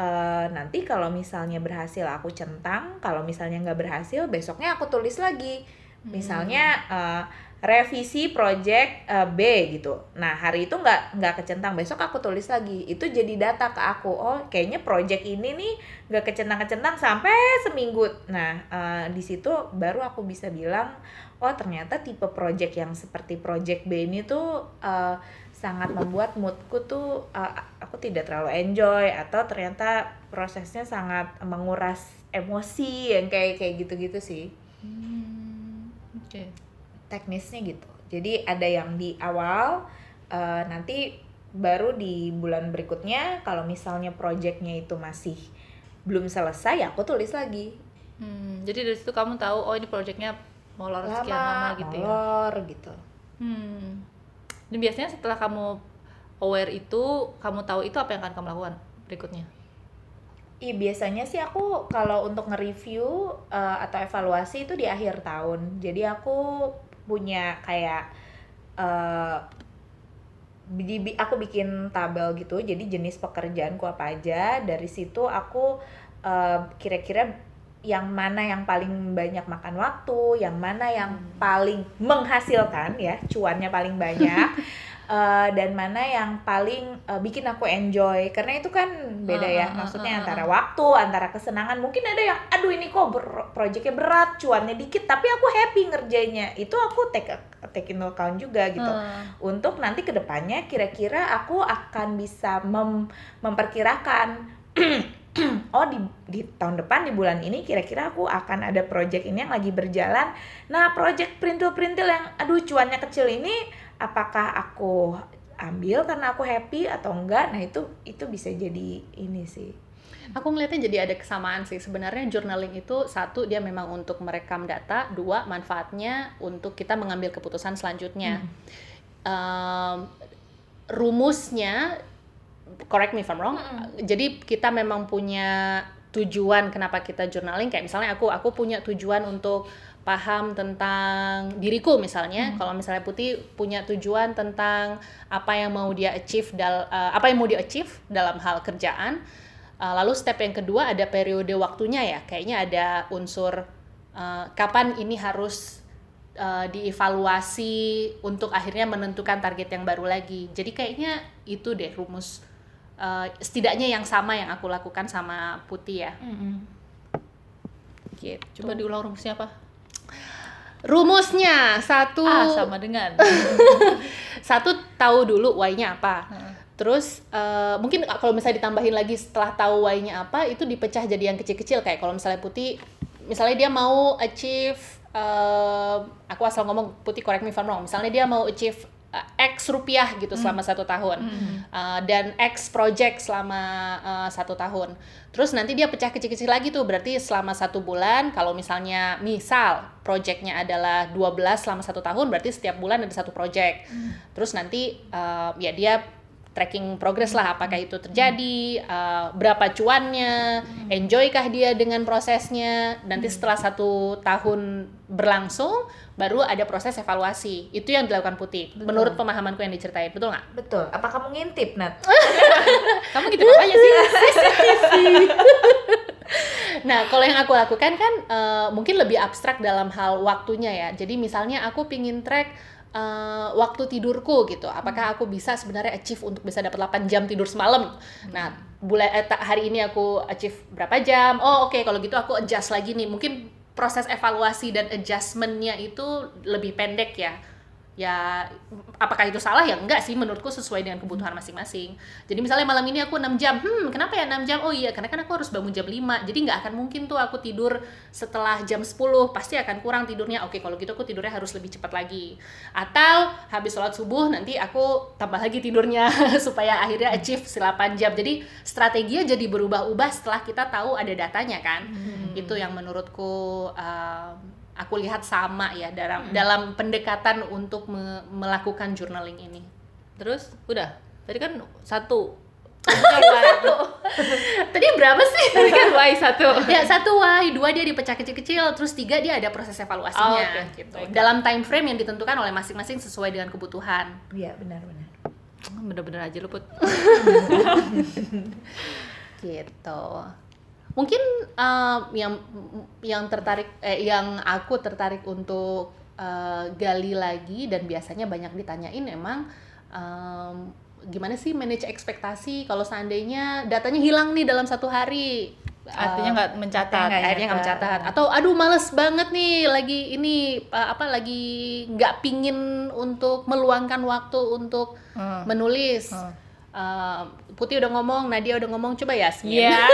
Eh, nanti kalau misalnya berhasil aku centang kalau misalnya nggak berhasil besoknya aku tulis lagi. Misalnya eh, revisi project eh, B gitu. Nah hari itu nggak nggak kecentang besok aku tulis lagi. Itu jadi data ke aku. Oh kayaknya project ini nih nggak kecentang-kecentang sampai seminggu. Nah eh, di situ baru aku bisa bilang oh ternyata tipe project yang seperti project B ini tuh eh, sangat membuat moodku tuh eh, aku tidak terlalu enjoy atau ternyata prosesnya sangat menguras emosi yang kayak kayak gitu-gitu sih Oke. teknisnya gitu. Jadi ada yang di awal, eh, nanti baru di bulan berikutnya kalau misalnya projectnya itu masih belum selesai, ya aku tulis lagi. Hmm, jadi dari situ kamu tahu oh ini proyeknya molor sekian lama gitu ya. molor gitu. Hmm. Dan biasanya setelah kamu aware itu, kamu tahu itu apa yang akan kamu lakukan berikutnya? Iya biasanya sih aku kalau untuk nge-review eh, atau evaluasi itu di akhir tahun. Jadi aku punya kayak bi- aku bikin tabel gitu. Jadi jenis pekerjaanku apa aja. Dari situ aku eh, kira-kira yang mana yang paling banyak makan waktu, yang mana yang paling menghasilkan ya, cuannya paling banyak. eh, dan mana yang paling eh, bikin aku enjoy. Karena itu kan beda Ah, ya ah, ah, maksudnya ah, ah, antara waktu antara kesenangan. Mungkin ada yang aduh ini kok ber- proyeknya berat cuannya dikit tapi aku happy ngerjainnya. Itu aku take take into account juga gitu. Hmm. untuk nanti ke depannya kira-kira aku akan bisa mem- memperkirakan oh di di tahun depan di bulan ini kira-kira aku akan ada project ini yang lagi berjalan. Nah project perintil-perintil yang aduh cuannya kecil ini apakah aku ambil karena aku happy atau enggak? Nah itu itu bisa jadi ini sih. Aku ngelihatnya jadi ada kesamaan sih. Sebenarnya journaling itu satu dia memang untuk merekam data, dua manfaatnya untuk kita mengambil keputusan selanjutnya. Em, rumusnya, correct me if I'm wrong. Jadi kita memang punya tujuan kenapa kita journaling. Kayak misalnya aku, aku punya tujuan untuk paham tentang diriku misalnya. Kalau misalnya Putih punya tujuan tentang apa yang mau dia achieve dal, eh, apa yang mau dia achieve dalam hal kerjaan. Uh, lalu step yang kedua ada periode waktunya ya, kayaknya ada unsur uh, kapan ini harus uh, dievaluasi untuk akhirnya menentukan target yang baru lagi. Jadi kayaknya itu deh rumus uh, setidaknya yang sama yang aku lakukan sama Putih ya. Gitu. Coba diulang rumusnya apa? Rumusnya satu A sama dengan. satu tahu dulu why-nya apa. Heeh. Terus eh, mungkin kalau misalnya ditambahin lagi setelah tahu why-nya apa itu dipecah jadi yang kecil-kecil kayak kalau misalnya Putih misalnya dia mau achieve eh, aku asal ngomong Putih correct me if I'm wrong. Misalnya dia mau achieve eh, X rupiah gitu selama satu tahun Eh, dan X project selama eh, satu tahun. Terus nanti dia pecah kecil-kecil lagi tuh berarti selama satu bulan kalau misalnya misal projectnya adalah 12 selama satu tahun berarti setiap bulan ada satu project. Terus nanti eh, ya dia tracking progress lah apakah itu terjadi eh, berapa cuannya enjoykah dia dengan prosesnya. Nanti setelah satu tahun berlangsung baru ada proses evaluasi. Itu yang dilakukan putih menurut pemahamanku yang diceritain. Betul nggak? Betul. Apa kamu ngintip Nat? Kamu gitu apanya sih? Nah, kalau yang aku lakukan kan eh, mungkin lebih abstrak dalam hal waktunya ya. Jadi misalnya aku pingin track eh, waktu tidurku gitu. Apakah aku bisa sebenarnya achieve untuk bisa dapat 8 jam tidur semalam? Nah, bulan eh, hari ini aku achieve berapa jam? Oh, oke kalau gitu aku adjust lagi nih. Mungkin proses evaluasi dan adjustmentnya itu lebih pendek ya. Ya, apakah itu salah ya? Enggak sih, menurutku sesuai dengan kebutuhan masing-masing. Jadi misalnya malam ini aku 6 jam, hmm kenapa ya 6 jam? Oh iya, karena kan aku harus bangun jam 5, jadi nggak akan mungkin tuh aku tidur setelah jam 10, pasti akan kurang tidurnya. Oke, kalau gitu aku tidurnya harus lebih cepat lagi. Atau habis sholat subuh nanti aku tambah lagi tidurnya supaya akhirnya achieve si 8 jam. Jadi strateginya jadi berubah-ubah setelah kita tahu ada datanya kan. Itu yang menurutku um, aku lihat sama ya dalam dalam pendekatan untuk me- melakukan journaling ini. Terus udah. Tadi kan satu. Tadi berapa sih? Tadi kan Y satu. ya satu why, dua dia dipecah kecil-kecil, terus tiga dia ada proses evaluasinya Oh, oke. gitu. Baik. Dalam time frame yang ditentukan oleh masing-masing sesuai dengan kebutuhan. iya benar-benar Bener-bener aja lu put. gitu mungkin eh, yang yang tertarik eh, yang aku tertarik untuk eh, gali lagi dan biasanya banyak ditanyain emang em, gimana sih manage ekspektasi kalau seandainya datanya hilang nih dalam satu hari Artinya Eh, nggak mencatat. nggak akhirnya nggak mencatat atau aduh males banget nih lagi ini apa lagi nggak pingin untuk meluangkan waktu untuk Hmm. menulis Hmm. Uh, Putih udah ngomong, Nadia udah ngomong, coba ya Iya.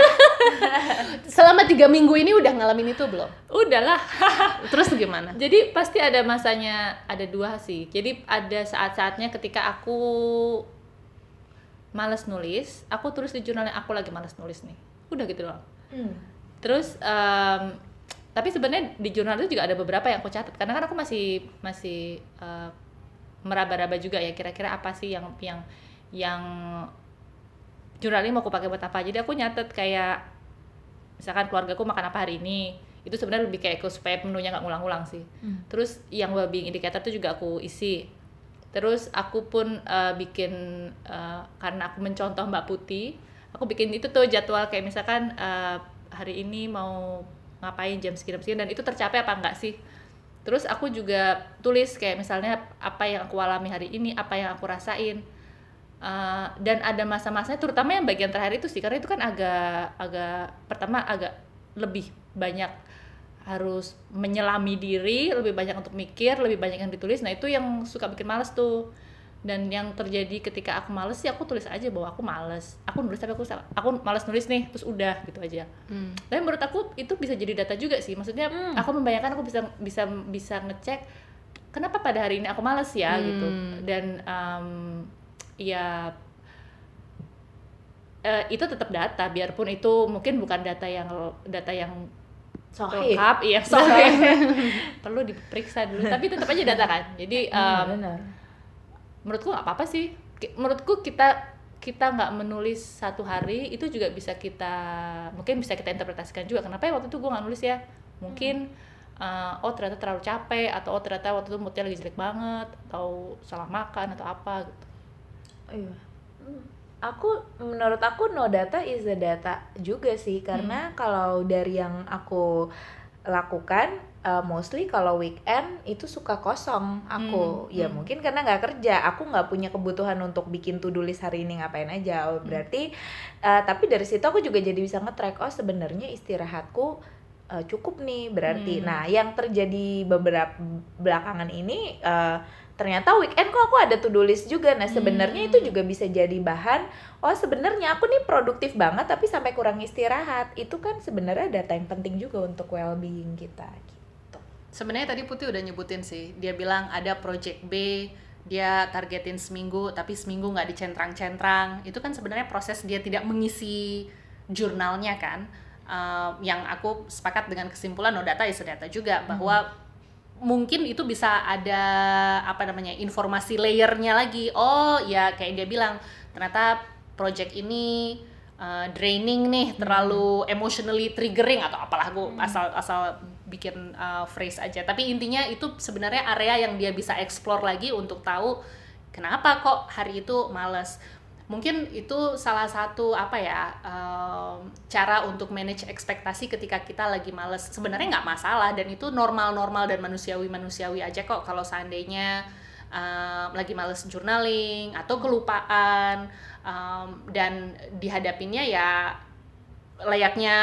Selama tiga minggu ini udah ngalamin itu belum? Udahlah. Terus gimana? Jadi pasti ada masanya, ada dua sih. Jadi ada saat-saatnya ketika aku males nulis, aku tulis di jurnalnya aku lagi males nulis nih. Udah gitu loh. Hmm. Terus em, tapi sebenarnya di jurnal itu juga ada beberapa yang aku catat karena kan aku masih masih eh, meraba-raba juga ya kira-kira apa sih yang yang yang jurnal ini mau aku pakai buat apa. Jadi aku nyatet kayak misalkan keluargaku makan apa hari ini. Itu sebenarnya lebih kayak ke supaya menunya nggak ngulang-ngulang sih. Terus yang well-being indicator itu juga aku isi. Terus aku pun eh, bikin eh, karena aku mencontoh Mbak Putih, aku bikin itu tuh jadwal kayak misalkan eh, hari ini mau ngapain jam sekian sekian dan itu tercapai apa enggak sih? Terus aku juga tulis kayak misalnya apa yang aku alami hari ini, apa yang aku rasain. Eh, dan ada masa-masanya terutama yang bagian terakhir itu sih karena itu kan agak agak pertama agak lebih banyak harus menyelami diri, lebih banyak untuk mikir, lebih banyak yang ditulis. Nah, itu yang suka bikin males tuh. Dan yang terjadi ketika aku males sih aku tulis aja bahwa aku males. Aku nulis tapi aku aku males nulis nih, terus udah gitu aja. Hmm. Tapi menurut aku itu bisa jadi data juga sih. Maksudnya aku membayangkan aku bisa bisa bisa ngecek kenapa pada hari ini aku males ya gitu. Dan em, ya eh, itu tetap data biarpun itu mungkin bukan data yang data yang Sahih. lengkap iya perlu diperiksa dulu tapi tetap aja data kan. Jadi Hmm, em, benar. menurutku nggak apa-apa sih. Menurutku kita kita nggak menulis satu hari itu juga bisa kita mungkin bisa kita interpretasikan juga. Kenapa ya waktu itu gue nggak nulis ya? Mungkin eh, oh ternyata terlalu capek atau oh ternyata waktu itu moodnya lagi jelek banget atau salah makan atau apa gitu Iya. Aku menurut aku no data is a data juga sih karena kalau dari yang aku lakukan uh, mostly kalau weekend itu suka kosong aku. Hmm, ya hmm. mungkin karena nggak kerja. Aku nggak punya kebutuhan untuk bikin to do list hari ini ngapain aja. Oh, berarti uh, tapi dari situ aku juga jadi bisa nge-track oh sebenarnya istirahatku uh, cukup nih berarti. Hmm. nah yang terjadi beberapa belakangan ini uh, ternyata weekend kok aku ada to do list juga. Nah sebenarnya itu juga bisa jadi bahan oh sebenarnya aku nih produktif banget tapi sampai kurang istirahat. Itu kan sebenarnya data yang penting juga untuk well being kita gitu. Sebenarnya tadi Putih udah nyebutin sih, dia bilang ada project B, dia targetin seminggu, tapi seminggu nggak dicentrang-centrang. Itu kan sebenarnya proses dia tidak mengisi jurnalnya kan. Eh, yang aku sepakat dengan kesimpulan no data is data juga bahwa mungkin itu bisa ada apa namanya informasi layernya lagi. Oh ya kayak dia bilang ternyata project ini uh, draining nih, terlalu emotionally triggering atau apalah gue asal asal bikin uh, phrase aja. Tapi intinya itu sebenarnya area yang dia bisa explore lagi untuk tahu kenapa kok hari itu males. Mungkin itu salah satu apa ya um, cara untuk manage ekspektasi ketika kita lagi males. Sebenarnya nggak masalah dan itu normal-normal dan manusiawi-manusiawi aja kok. Kalau seandainya um, lagi males journaling atau kelupaan um, dan dihadapinnya ya layaknya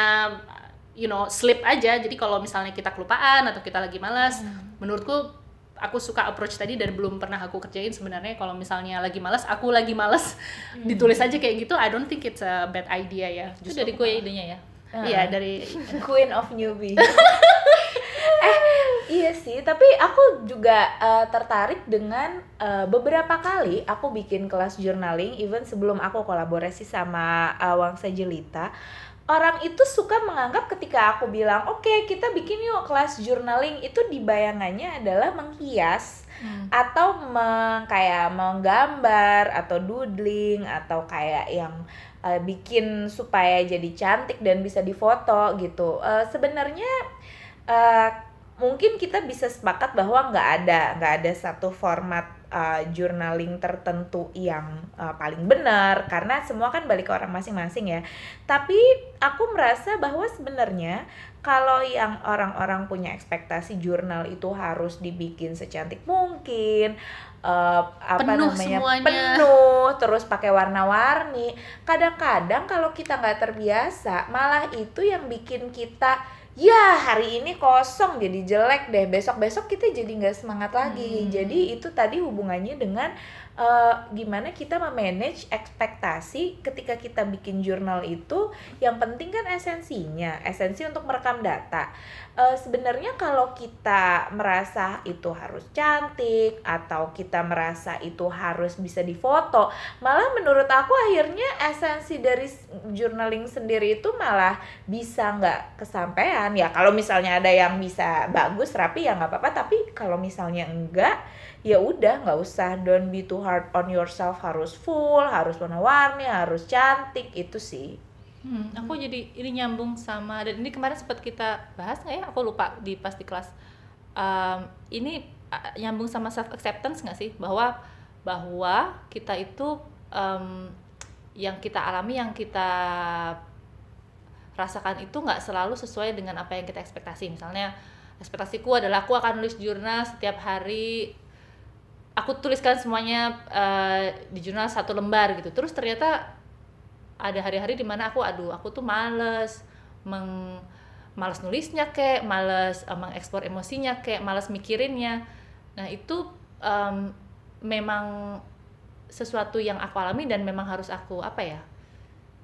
you know slip aja. Jadi kalau misalnya kita kelupaan atau kita lagi malas menurutku aku suka approach tadi dan belum pernah aku kerjain sebenarnya. Kalau misalnya lagi malas aku lagi malas ditulis aja kayak gitu I don't think it's a bad idea ya. Itu dari gue idenya ya? Iya dari Queen of newbie. eh iya sih, tapi aku juga eh, tertarik dengan eh, beberapa kali aku bikin kelas journaling, even sebelum aku kolaborasi sama eh, Wangsa Jelita. Orang itu suka menganggap ketika aku bilang, oke kita bikin yuk kelas journaling, itu dibayangannya adalah menghias atau meng, kayak menggambar atau doodling atau kayak yang uh, bikin supaya jadi cantik dan bisa difoto gitu. Uh, Sebenarnya uh, mungkin kita bisa sepakat bahwa nggak ada nggak ada satu format uh, journaling tertentu yang uh, paling benar karena semua kan balik ke orang masing-masing ya. Tapi aku merasa bahwa sebenarnya kalau yang orang-orang punya ekspektasi jurnal itu harus dibikin secantik mungkin eh, apa Penuh namanya semuanya. penuh terus pakai warna-warni kadang-kadang kalau kita nggak terbiasa malah itu yang bikin kita ya hari ini kosong jadi jelek deh besok besok kita jadi nggak semangat lagi Hmm. jadi itu tadi hubungannya dengan eh, gimana kita memanage ekspektasi ketika kita bikin jurnal itu yang penting kan esensinya esensi untuk merekam data. Eh, sebenarnya kalau kita merasa itu harus cantik atau kita merasa itu harus bisa difoto malah menurut aku akhirnya esensi dari journaling sendiri itu malah bisa nggak kesampaian. Ya kalau misalnya ada yang bisa bagus rapi ya nggak apa-apa. Tapi kalau misalnya enggak ya udah nggak usah don't be too hard on yourself harus full harus warna-warni harus cantik itu sih Hmm, aku jadi ini nyambung sama dan ini kemarin sempat kita bahas nggak ya? Aku lupa di pas di kelas. Um, ini nyambung sama self acceptance nggak sih bahwa bahwa kita itu um, yang kita alami yang kita rasakan itu nggak selalu sesuai dengan apa yang kita ekspektasi. Misalnya ekspektasiku adalah aku akan nulis jurnal setiap hari aku tuliskan semuanya eh, di jurnal satu lembar gitu. Terus ternyata ada hari-hari di mana aku aduh aku tuh males meng males nulisnya kek, males eh, mengekspor emosinya kek, males mikirinnya. Nah itu em, memang sesuatu yang aku alami dan memang harus aku apa ya?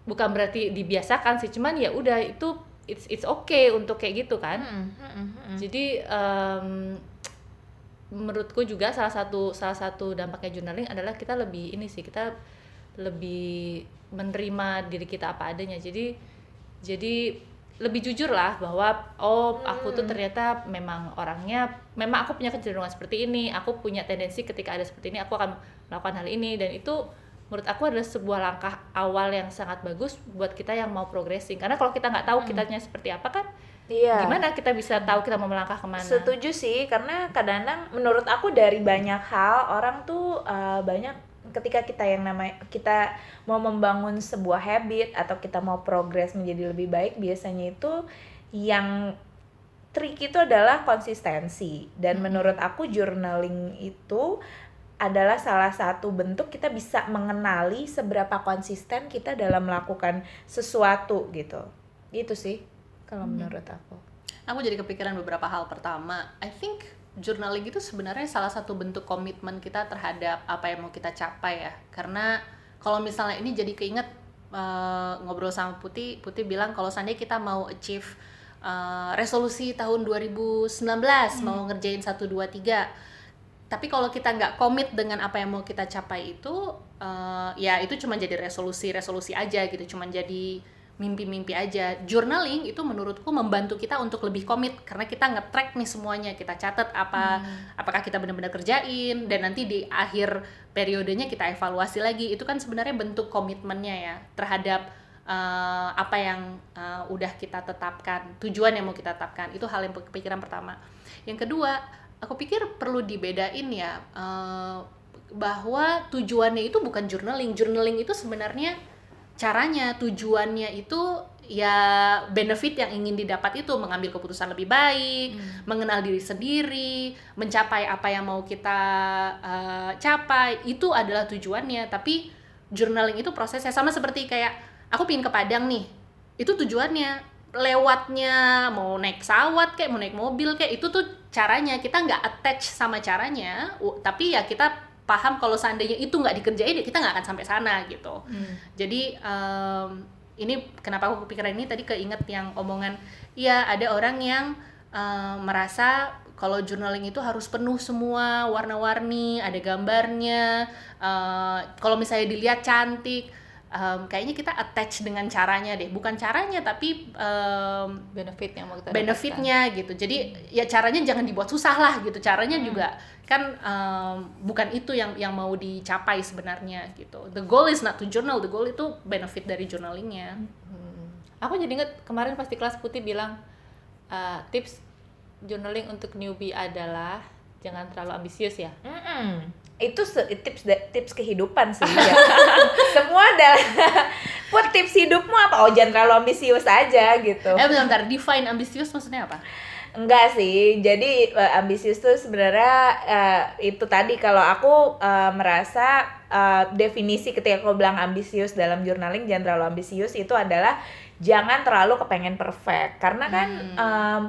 Bukan berarti dibiasakan sih, cuman ya udah itu it's it's okay untuk kayak gitu kan. Jadi em, menurutku juga salah satu salah satu dampaknya journaling adalah kita lebih ini sih kita lebih menerima diri kita apa adanya. Jadi jadi lebih jujur lah bahwa oh aku tuh ternyata memang orangnya memang aku punya kecenderungan seperti ini aku punya tendensi ketika ada seperti ini aku akan melakukan hal ini. Dan itu menurut aku adalah sebuah langkah awal yang sangat bagus buat kita yang mau progressing. Karena kalau kita nggak tahu kitanya seperti apa kan iya. Gimana kita bisa tahu kita mau melangkah ke mana? Setuju sih, karena kadang-kadang menurut aku dari banyak hal orang tuh uh, banyak ketika kita yang namanya kita mau membangun sebuah habit atau kita mau progres menjadi lebih baik biasanya itu yang trik itu adalah konsistensi. Dan menurut aku journaling itu adalah salah satu bentuk kita bisa mengenali seberapa konsisten kita dalam melakukan sesuatu gitu. Gitu sih kalau menurut aku. Aku jadi kepikiran beberapa hal. Pertama, I think journaling itu sebenarnya salah satu bentuk komitmen kita terhadap apa yang mau kita capai ya. Karena kalau misalnya ini jadi keinget eh, ngobrol sama Putih, Putih bilang kalau seandainya kita mau achieve eh, resolusi tahun 2019 mau ngerjain 1 2 3 tapi kalau kita nggak komit dengan apa yang mau kita capai itu eh, ya itu cuma jadi resolusi resolusi aja gitu cuma jadi mimpi-mimpi aja. Journaling itu menurutku membantu kita untuk lebih komit karena kita nge-track nih semuanya. Kita catat apa apakah kita benar-benar kerjain dan nanti di akhir periodenya kita evaluasi lagi. Itu kan sebenarnya bentuk komitmennya ya terhadap eh, apa yang eh, udah kita tetapkan tujuan yang mau kita tetapkan. Itu hal yang kepikiran pertama. Yang kedua aku pikir perlu dibedain ya eh, bahwa tujuannya itu bukan journaling. Journaling itu sebenarnya caranya tujuannya itu ya benefit yang ingin didapat itu mengambil keputusan lebih baik mengenal diri sendiri mencapai apa yang mau kita eh, capai itu adalah tujuannya. Tapi journaling itu prosesnya sama seperti kayak aku pingin ke Padang nih. Itu tujuannya. Lewatnya mau naik pesawat kayak mau naik mobil kayak itu tuh caranya. Kita nggak attach sama caranya tapi ya kita paham kalau seandainya itu nggak dikerjain ya kita nggak akan sampai sana gitu. Jadi em, ini kenapa aku kepikiran ini tadi keinget yang omongan ya ada orang yang em, merasa kalau journaling itu harus penuh semua warna-warni ada gambarnya eh, kalau misalnya dilihat cantik em, kayaknya kita attach dengan caranya deh. Bukan caranya tapi em, benefit yang mau kita benefitnya gitu. Jadi ya caranya jangan dibuat susah lah gitu. Caranya juga kan em, bukan itu yang yang mau dicapai sebenarnya gitu. The goal is not to journal. The goal itu benefit dari journalingnya. Hmm. Aku jadi inget kemarin pas di kelas putih bilang eh, tips journaling untuk newbie adalah jangan terlalu ambisius ya. Mm-mm. Itu tips tips kehidupan sih. ya. Semua adalah buat tips hidupmu apa? Oh jangan terlalu ambisius aja gitu. eh bentar, define ambisius maksudnya apa Enggak sih. Jadi eh, ambisius tuh sebenarnya eh, itu tadi kalau aku eh, merasa eh, definisi ketika aku bilang ambisius dalam journaling jangan terlalu ambisius itu adalah jangan terlalu kepengen perfect karena kan em,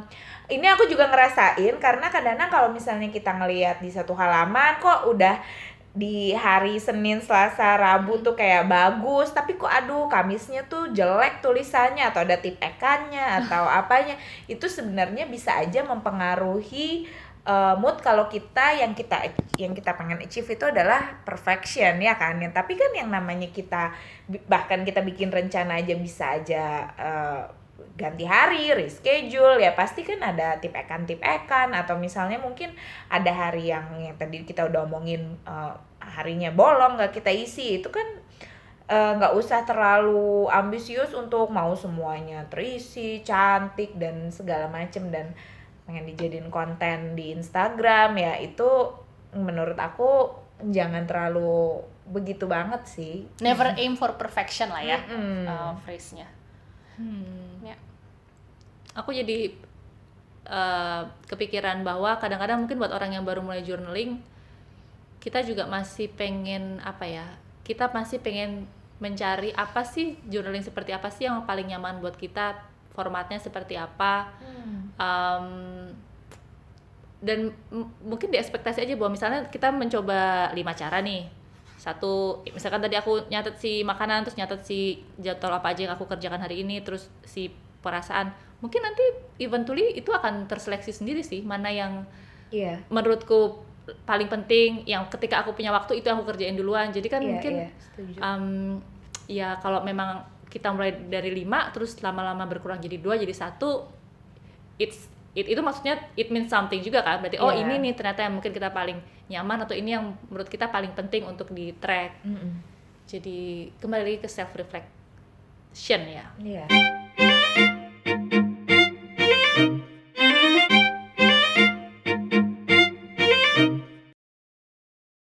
ini aku juga ngerasain karena kadang-kadang kalau misalnya kita ngelihat di satu halaman kok udah di hari Senin, Selasa, Rabu tuh kayak bagus, tapi kok aduh Kamisnya tuh jelek tulisannya atau ada tipekannya atau apanya. Itu sebenarnya bisa aja mempengaruhi uh, mood kalau kita yang kita yang kita pengen achieve itu adalah perfection ya kan. Tapi kan yang namanya kita bahkan kita bikin rencana aja bisa aja uh, ganti hari, reschedule ya pasti kan ada tip ekan tip ekan atau misalnya mungkin ada hari yang yang tadi kita udah omongin uh, harinya bolong nggak kita isi itu kan eh, nggak uh, usah terlalu ambisius untuk mau semuanya terisi cantik dan segala macem dan pengen dijadiin konten di Instagram ya itu menurut aku jangan terlalu begitu banget sih never aim for perfection lah ya Mm -mm. uh, phrase-nya Hmm. Aku jadi uh, kepikiran bahwa kadang-kadang mungkin buat orang yang baru mulai journaling, kita juga masih pengen apa ya? Kita masih pengen mencari apa sih journaling seperti apa sih yang paling nyaman buat kita, formatnya seperti apa. Um, dan mungkin di ekspektasi aja bahwa misalnya kita mencoba lima cara nih satu misalkan tadi aku nyatet si makanan terus nyatet si jadwal apa aja yang aku kerjakan hari ini terus si perasaan mungkin nanti eventually itu akan terseleksi sendiri sih mana yang iya menurutku paling penting yang ketika aku punya waktu itu aku kerjain duluan jadi kan Iya, mungkin iya, setuju. um, ya kalau memang kita mulai dari lima terus lama-lama berkurang jadi dua jadi satu it's it, itu maksudnya it means something juga kan berarti oh Iya. ini nih ternyata yang mungkin kita paling nyaman atau ini yang menurut kita paling penting untuk di track Mm-mm. jadi kembali lagi ke self reflection ya Iya. Música